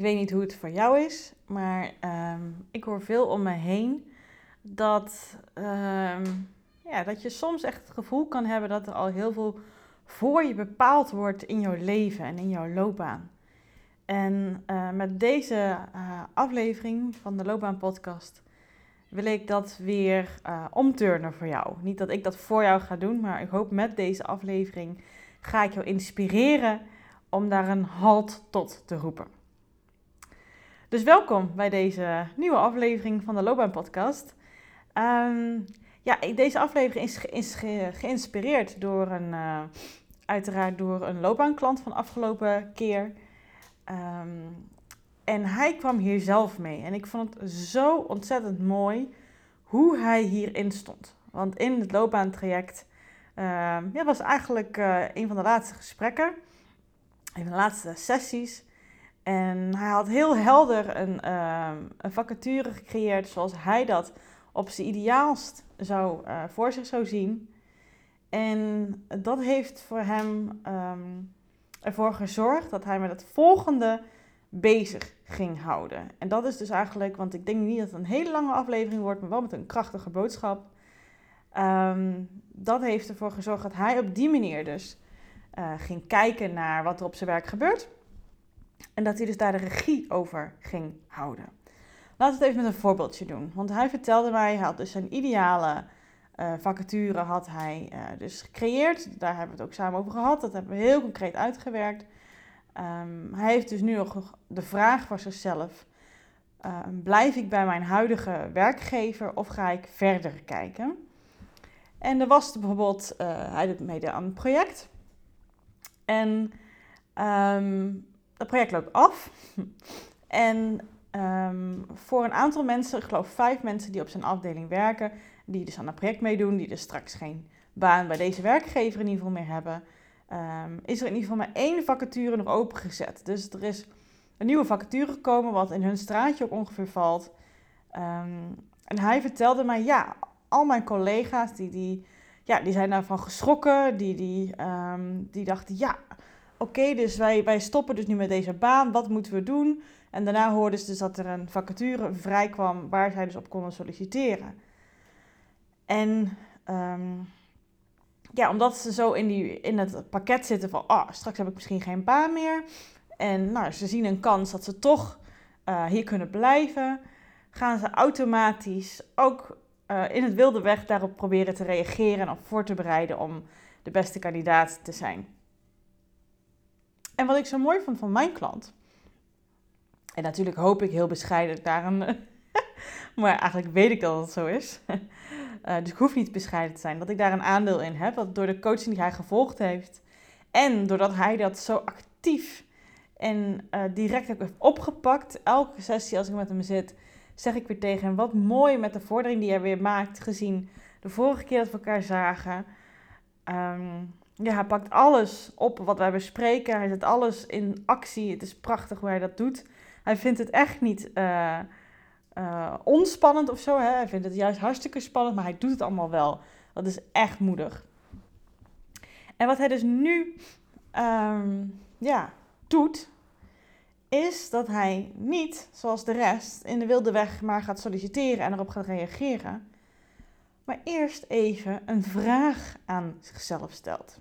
Ik weet niet hoe het voor jou is, maar ehm, ik hoor veel om me heen dat, ehm, ja, dat je soms echt het gevoel kan hebben dat er al heel veel voor je bepaald wordt in jouw leven en in jouw loopbaan. En uh, met deze uh, aflevering van de Loopbaan Podcast wil ik dat weer uh, omturnen voor jou. Niet dat ik dat voor jou ga doen, maar ik hoop met deze aflevering ga ik jou inspireren om daar een halt tot te roepen. Dus welkom bij deze nieuwe aflevering van de Loopbaan Podcast. Um, ja, deze aflevering is, is ge geïnspireerd door een, uh, uiteraard door een loopbaanklant van afgelopen keer. Um, en hij kwam hier zelf mee. En ik vond het zo ontzettend mooi hoe hij hierin stond. Want in het loopbaantraject uh, ja, was eigenlijk uh, een van de laatste gesprekken. Een van de laatste sessies. En hij had heel helder een, uh, een vacature gecreëerd zoals hij dat op zijn ideaalst zou, uh, voor zich zou zien. En dat heeft voor hem um, ervoor gezorgd dat hij met het volgende bezig ging houden. En dat is dus eigenlijk, want ik denk niet dat het een hele lange aflevering wordt, maar wel met een krachtige boodschap. Um, dat heeft ervoor gezorgd dat hij op die manier dus uh, ging kijken naar wat er op zijn werk gebeurt. En dat hij dus daar de regie over ging houden. Laten we het even met een voorbeeldje doen. Want hij vertelde mij, hij had dus zijn ideale uh, vacature had hij uh, dus gecreëerd. Daar hebben we het ook samen over gehad. Dat hebben we heel concreet uitgewerkt. Um, hij heeft dus nu nog de vraag voor zichzelf: uh, blijf ik bij mijn huidige werkgever of ga ik verder kijken? En er was bijvoorbeeld, uh, hij doet mede aan een project. En um, het project loopt af. en um, voor een aantal mensen, ik geloof vijf mensen die op zijn afdeling werken, die dus aan het project meedoen, die dus straks geen baan bij deze werkgever in ieder geval meer hebben, um, is er in ieder geval maar één vacature nog opengezet. Dus er is een nieuwe vacature gekomen, wat in hun straatje ook ongeveer valt. Um, en hij vertelde mij, ja, al mijn collega's, die, die, ja, die zijn daarvan geschrokken. Die, die, die dachten, ja, oké, dus wij, wij stoppen dus nu met deze baan. Wat moeten we doen? En daarna hoorden ze dus dat er een vacature vrij kwam waar zij dus op konden solliciteren. En um, ja, omdat ze zo in, die, in het pakket zitten van, ah, oh, straks heb ik misschien geen baan meer. En nou, ze zien een kans dat ze toch uh, hier kunnen blijven. Gaan ze automatisch ook uh, in het wilde weg daarop proberen te reageren en op voor te bereiden om de beste kandidaat te zijn. En wat ik zo mooi vond van mijn klant, en natuurlijk hoop ik heel bescheiden daar een, maar eigenlijk weet ik dat het zo is. Uh, dus ik hoef niet bescheiden te zijn. Dat ik daar een aandeel in heb. Dat door de coaching die hij gevolgd heeft. En doordat hij dat zo actief en uh, direct ook heeft opgepakt. Elke sessie als ik met hem zit, zeg ik weer tegen hem. Wat mooi met de vordering die hij weer maakt. Gezien de vorige keer dat we elkaar zagen. Um, ja, hij pakt alles op wat wij bespreken. Hij zet alles in actie. Het is prachtig hoe hij dat doet. Hij vindt het echt niet... Uh, onspannend of zo. Hè? Hij vindt het juist hartstikke spannend, maar hij doet het allemaal wel. Dat is echt moedig. En wat hij dus nu um, ja, doet, is dat hij niet, zoals de rest, in de wilde weg maar gaat solliciteren en erop gaat reageren. Maar eerst even een vraag aan zichzelf stelt.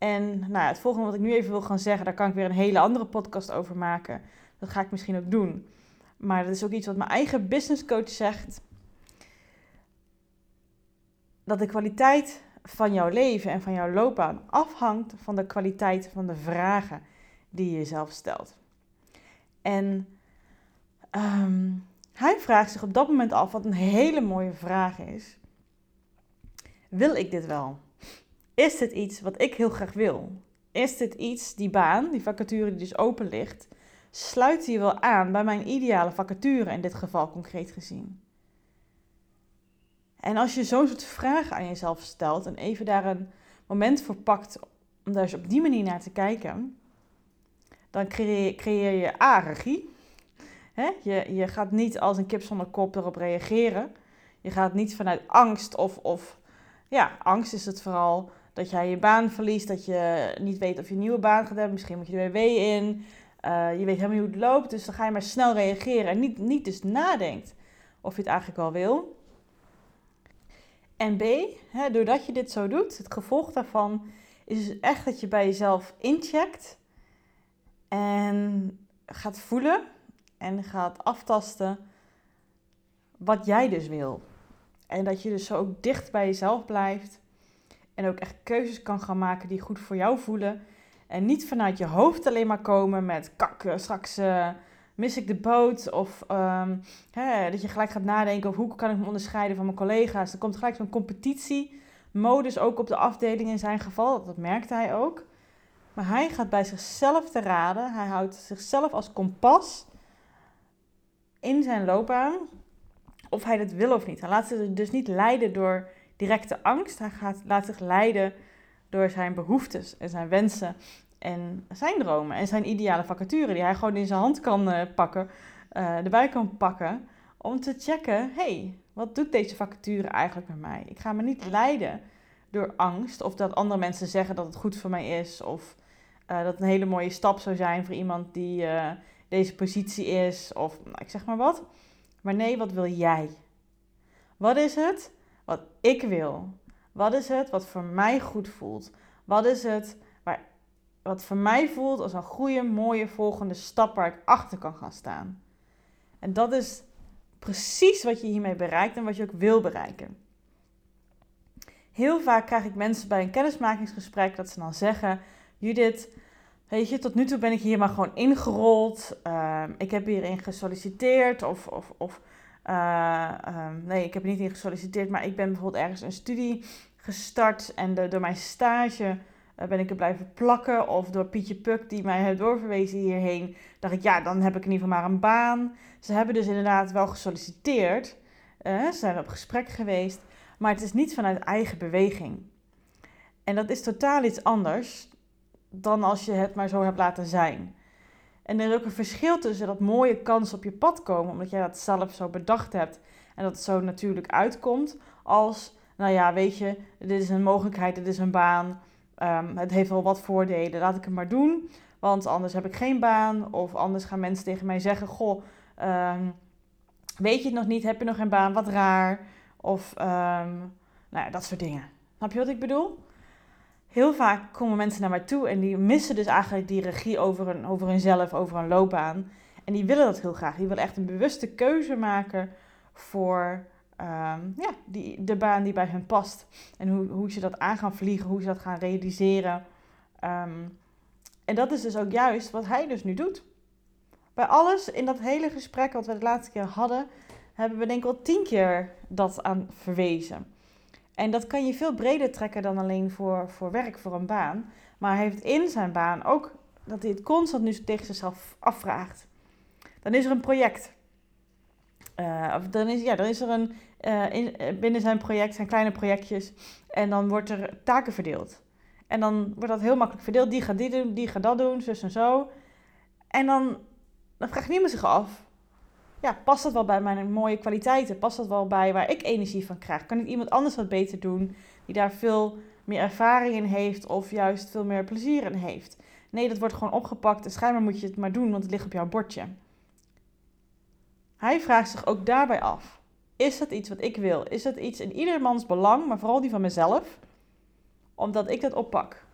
En nou, het volgende wat ik nu even wil gaan zeggen, daar kan ik weer een hele andere podcast over maken. Dat ga ik misschien ook doen. Maar dat is ook iets wat mijn eigen business coach zegt. Dat de kwaliteit van jouw leven en van jouw loopbaan afhangt van de kwaliteit van de vragen die je jezelf stelt. En um, hij vraagt zich op dat moment af, wat een hele mooie vraag is. Wil ik dit wel? Is dit iets wat ik heel graag wil? Is dit iets, die baan, die vacature die dus open ligt, sluit die wel aan bij mijn ideale vacature in dit geval concreet gezien? En als je zo'n soort vragen aan jezelf stelt en even daar een moment voor pakt om daar eens op die manier naar te kijken, dan creëer, je A? Je, je gaat niet als een kip zonder kop erop reageren. Je gaat niet vanuit angst of, of ja, angst is het vooral dat jij je baan verliest, dat je niet weet of je een nieuwe baan gaat hebben. Misschien moet je de WW in. Eh, je weet helemaal niet hoe het loopt, dus dan ga je maar snel reageren en niet, niet dus nadenkt of je het eigenlijk wel wil. En B, hè, doordat je dit zo doet, het gevolg daarvan is dus echt dat je bij jezelf incheckt en gaat voelen en gaat aftasten wat jij dus wil. En dat je dus zo ook dicht bij jezelf blijft en ook echt keuzes kan gaan maken die goed voor jou voelen. En niet vanuit je hoofd alleen maar komen met kakken, straks uh, mis ik de boot. Of ehm, hè, dat je gelijk gaat nadenken over hoe kan ik me onderscheiden van mijn collega's. Er komt gelijk zo'n competitiemodus ook op de afdeling in zijn geval. Dat merkte hij ook. Maar hij gaat bij zichzelf te raden. Hij houdt zichzelf als kompas in zijn loopbaan. Of hij dat wil of niet. Hij laat zich dus niet leiden door directe angst. Hij gaat, laat zich leiden door zijn behoeftes en zijn wensen en zijn dromen en zijn ideale vacature die hij gewoon in zijn hand kan uh, pakken, uh, erbij kan pakken om te checken, hey, wat doet deze vacature eigenlijk met mij? Ik ga me niet leiden door angst of dat andere mensen zeggen dat het goed voor mij is of uh, dat een hele mooie stap zou zijn voor iemand die deze positie is of nou, ik zeg maar wat. Maar nee, wat wil jij? Wat is het wat ik wil? Wat is het wat voor mij goed voelt? Wat is het waar, wat voor mij voelt als een goede, mooie volgende stap waar ik achter kan gaan staan? En dat is precies wat je hiermee bereikt en wat je ook wil bereiken. Heel vaak krijg ik mensen bij een kennismakingsgesprek dat ze dan zeggen: Judith, weet je, tot nu toe ben ik hier maar gewoon ingerold. Uh, ik heb hierin gesolliciteerd of, of, of uh, um, nee, ik heb er niet in gesolliciteerd, maar ik ben bijvoorbeeld ergens een studie gestart en door mijn stage uh, ben ik er blijven plakken. Of door Pietje Puk, die mij heeft doorverwezen hierheen, dacht ik, ja, dan heb ik in ieder geval maar een baan. Ze hebben dus inderdaad wel gesolliciteerd. Uh, ze zijn op gesprek geweest, maar het is niet vanuit eigen beweging. En dat is totaal iets anders dan als je het maar zo hebt laten zijn. En er is ook een verschil tussen dat mooie kans op je pad komen, omdat jij dat zelf zo bedacht hebt en dat het zo natuurlijk uitkomt, als, nou ja, weet je, dit is een mogelijkheid, dit is een baan, um, het heeft wel wat voordelen, laat ik het maar doen, want anders heb ik geen baan, of anders gaan mensen tegen mij zeggen, goh, um, weet je het nog niet, heb je nog geen baan, wat raar, of um, nou ja, dat soort dingen. Snap je wat ik bedoel? Heel vaak komen mensen naar mij toe en die missen dus eigenlijk die regie over, een, over hunzelf, over een loopbaan. En die willen dat heel graag. Die willen echt een bewuste keuze maken voor ehm, ja, die, de baan die bij hen past. En hoe, hoe ze dat aan gaan vliegen, hoe ze dat gaan realiseren. Ehm, en dat is dus ook juist wat hij dus nu doet. Bij alles in dat hele gesprek wat we de laatste keer hadden, hebben we denk ik al tien keer dat aan verwezen. En dat kan je veel breder trekken dan alleen voor, voor werk, voor een baan. Maar hij heeft in zijn baan ook dat hij het constant nu tegen zichzelf afvraagt. Dan is er een project. Uh, of dan is, ja, dan is er een, uh, in, eh, binnen zijn project zijn kleine projectjes. En dan wordt er taken verdeeld. En dan wordt dat heel makkelijk verdeeld. Die gaat dit doen, die gaat dat doen, zus en zo. En dan, dan vraagt niemand zich af ja, past dat wel bij mijn mooie kwaliteiten? Past dat wel bij waar ik energie van krijg? Kan ik iemand anders wat beter doen die daar veel meer ervaring in heeft of juist veel meer plezier in heeft? Nee, dat wordt gewoon opgepakt en schijnbaar moet je het maar doen, want het ligt op jouw bordje. Hij vraagt zich ook daarbij af: is dat iets wat ik wil? Is dat iets in iedermans belang, maar vooral die van mezelf? Omdat ik dat oppak.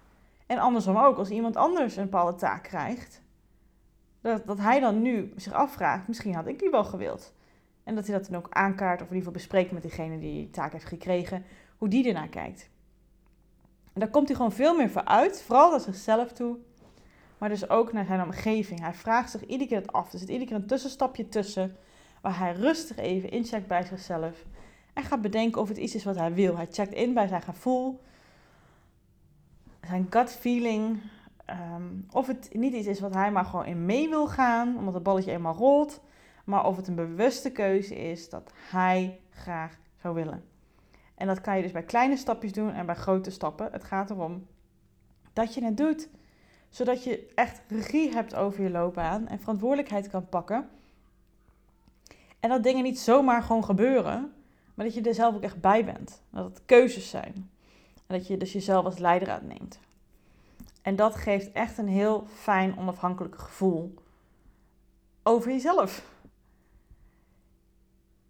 En andersom ook, als iemand anders een bepaalde taak krijgt, dat, hij dan nu zich afvraagt, misschien had ik die wel gewild. En dat hij dat dan ook aankaart of in ieder geval bespreekt met diegene die die taak heeft gekregen, hoe die ernaar kijkt. En daar komt hij gewoon veel meer voor uit, vooral naar zichzelf toe, maar dus ook naar zijn omgeving. Hij vraagt zich iedere keer het af. Er zit iedere keer een tussenstapje tussen, waar hij rustig even incheckt bij zichzelf. En gaat bedenken of het iets is wat hij wil. Hij checkt in bij zijn gevoel, zijn gut feeling, Ehm, of het niet iets is wat hij maar gewoon in mee wil gaan, omdat het balletje eenmaal rolt. Maar of het een bewuste keuze is dat hij graag zou willen. En dat kan je dus bij kleine stapjes doen en bij grote stappen. Het gaat erom dat je het doet, zodat je echt regie hebt over je loopbaan en verantwoordelijkheid kan pakken. En dat dingen niet zomaar gewoon gebeuren, maar dat je er zelf ook echt bij bent. Dat het keuzes zijn. En dat je dus jezelf als leider aanneemt. En dat geeft echt een heel fijn onafhankelijk gevoel. over jezelf.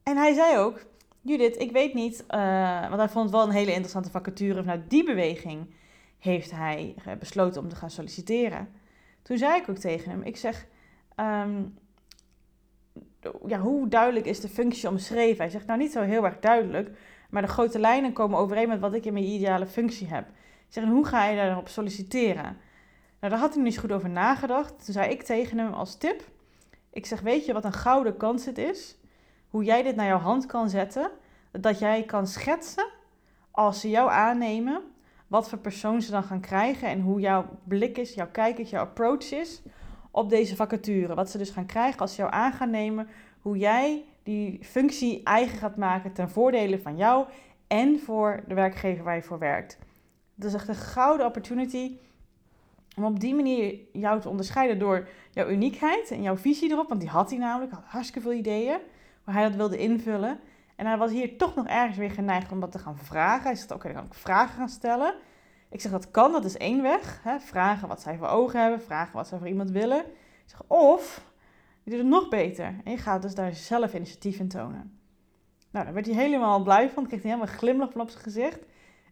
En hij zei ook, Judith, ik weet niet, uh, want hij vond het wel een hele interessante vacature. Vanuit die beweging heeft hij besloten om te gaan solliciteren. Toen zei ik ook tegen hem, ik zeg, ehm, ja, hoe duidelijk is de functie omschreven? Hij zegt, nou niet zo heel erg duidelijk, maar de grote lijnen komen overeen met wat ik in mijn ideale functie heb. Ik zeg, en hoe ga je daarop solliciteren? Nou, daar had hij niet goed over nagedacht. Toen zei ik tegen hem als tip, ik zeg, weet je wat een gouden kans het is? Hoe jij dit naar jouw hand kan zetten, dat jij kan schetsen als ze jou aannemen, wat voor persoon ze dan gaan krijgen en hoe jouw blik is, jouw kijk is, jouw approach is op deze vacature. Wat ze dus gaan krijgen als ze jou aan gaan nemen, hoe jij die functie eigen gaat maken ten voordele van jou en voor de werkgever waar je voor werkt. Dat is echt een gouden opportunity om op die manier jou te onderscheiden door jouw uniekheid en jouw visie erop. Want die had hij namelijk, had hartstikke veel ideeën hoe hij dat wilde invullen. En hij was hier toch nog ergens weer geneigd om wat te gaan vragen. Hij zegt, oké, dan kan ik vragen gaan stellen. Ik zeg, dat kan, dat is één weg. Hè? Vragen wat zij voor ogen hebben, vragen wat zij voor iemand willen. Ik zeg, of, je doet het nog beter. En je gaat dus daar zelf initiatief in tonen. Nou, daar werd hij helemaal blij van. Kreeg hij helemaal een glimlach van op zijn gezicht.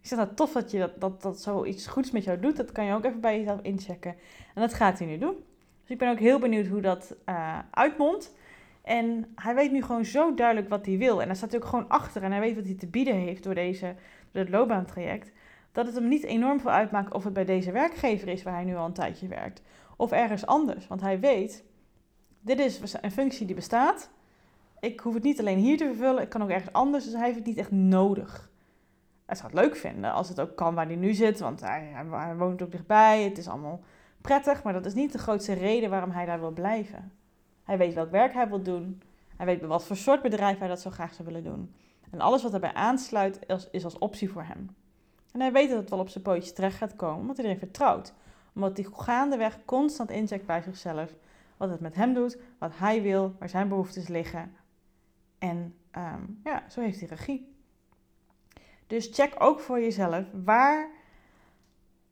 Ik zeg, nou tof dat je dat, dat, dat zoiets goeds met jou doet. Dat kan je ook even bij jezelf inchecken. En dat gaat hij nu doen. Dus ik ben ook heel benieuwd hoe dat uh, uitmondt. En hij weet nu gewoon zo duidelijk wat hij wil. En daar staat hij ook gewoon achter. En hij weet wat hij te bieden heeft door, deze, door het loopbaantraject. Dat het hem niet enorm veel uitmaakt of het bij deze werkgever is waar hij nu al een tijdje werkt. Of ergens anders. Want hij weet, dit is een functie die bestaat. Ik hoef het niet alleen hier te vervullen. Ik kan ook ergens anders. Dus hij heeft het niet echt nodig. Hij zou het leuk vinden als het ook kan waar hij nu zit. Want hij, hij woont ook dichtbij. Het is allemaal prettig. Maar dat is niet de grootste reden waarom hij daar wil blijven. Hij weet welk werk hij wil doen. Hij weet wat voor soort bedrijf hij dat zo graag zou willen doen. En alles wat daarbij aansluit is, als optie voor hem. En hij weet dat het wel op zijn pootjes terecht gaat komen, omdat hij erin vertrouwt. Omdat hij gaandeweg constant incheckt bij zichzelf. Wat het met hem doet, wat hij wil, waar zijn behoeftes liggen. En ehm, ja, zo heeft hij regie. Dus check ook voor jezelf, waar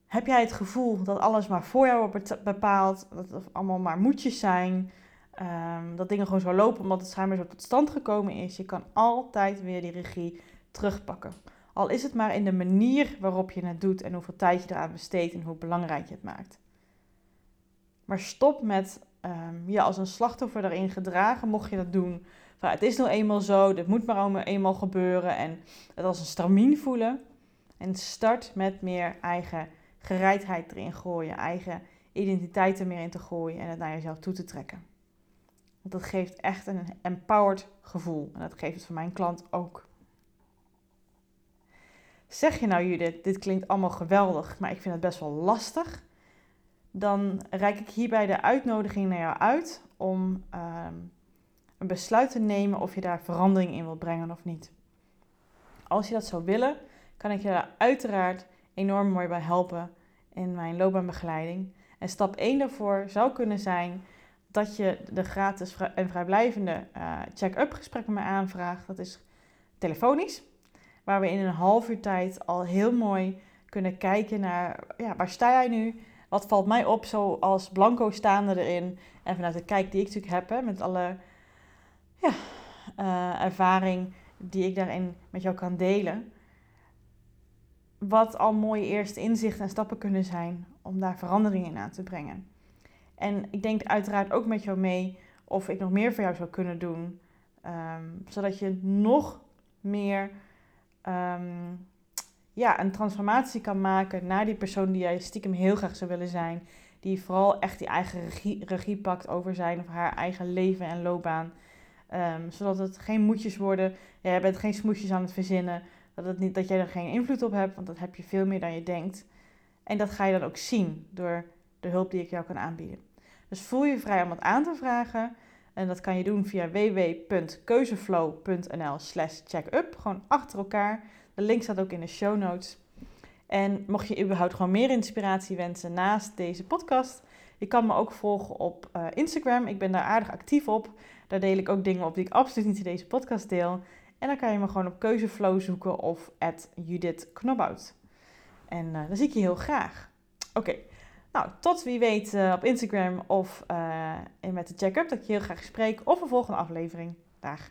heb jij het gevoel dat alles maar voor jou wordt bepaald, dat het allemaal maar moetjes zijn, Ehm, dat dingen gewoon zo lopen omdat het schijnbaar zo tot stand gekomen is. Je kan altijd weer die regie terugpakken. Al is het maar in de manier waarop je het doet en hoeveel tijd je eraan besteedt en hoe belangrijk je het maakt. Maar stop met um, je als een slachtoffer daarin gedragen, mocht je dat doen. Het is nou eenmaal zo, dit moet maar eenmaal gebeuren en het als een stramien voelen. En start met meer eigen gereidheid erin gooien, eigen identiteit er meer in te gooien en het naar jezelf toe te trekken. Want dat geeft echt een empowered gevoel. En dat geeft het voor mijn klant ook. Zeg je nou Judith, dit klinkt allemaal geweldig, maar ik vind het best wel lastig. Dan reik ik hierbij de uitnodiging naar jou uit om ehm, een besluit te nemen of je daar verandering in wilt brengen of niet. Als je dat zou willen, kan ik je daar uiteraard enorm mooi bij helpen in mijn loopbaanbegeleiding. En stap 1 daarvoor zou kunnen zijn dat je de gratis en vrijblijvende uh, check-up gesprek met mij aanvraagt. Dat is telefonisch, waar we in een half uur tijd al heel mooi kunnen kijken naar ja, waar sta jij nu? Wat valt mij op zoals blanco staande erin? En vanuit de kijk die ik natuurlijk heb, hè, met alle ja, uh, ervaring die ik daarin met jou kan delen. Wat al mooie eerste inzichten en stappen kunnen zijn om daar verandering in aan te brengen. En ik denk uiteraard ook met jou mee of ik nog meer voor jou zou kunnen doen. Ehm, zodat je nog meer ehm, ja, een transformatie kan maken naar die persoon die jij stiekem heel graag zou willen zijn. Die vooral echt die eigen regie, regie pakt over zijn of haar eigen leven en loopbaan. Um, zodat het geen moedjes worden. Jij bent geen smoesjes aan het verzinnen. Dat, het niet, dat jij er geen invloed op hebt, want dat heb je veel meer dan je denkt. En dat ga je dan ook zien door de hulp die ik jou kan aanbieden. Dus voel je vrij om wat aan te vragen. En dat kan je doen via www.keuzeflow.nl slash checkup. Gewoon achter elkaar. De link staat ook in de show notes. En mocht je überhaupt gewoon meer inspiratie wensen naast deze podcast, je kan me ook volgen op uh, Instagram. Ik ben daar aardig actief op. Daar deel ik ook dingen op die ik absoluut niet in deze podcast deel. En dan kan je me gewoon op Keuzeflow zoeken of at Judith. En uh, dan zie ik je heel graag. Oké, Nou, tot wie weet uh, op Instagram of met de check-up dat ik je heel graag spreek of een volgende aflevering. Dag.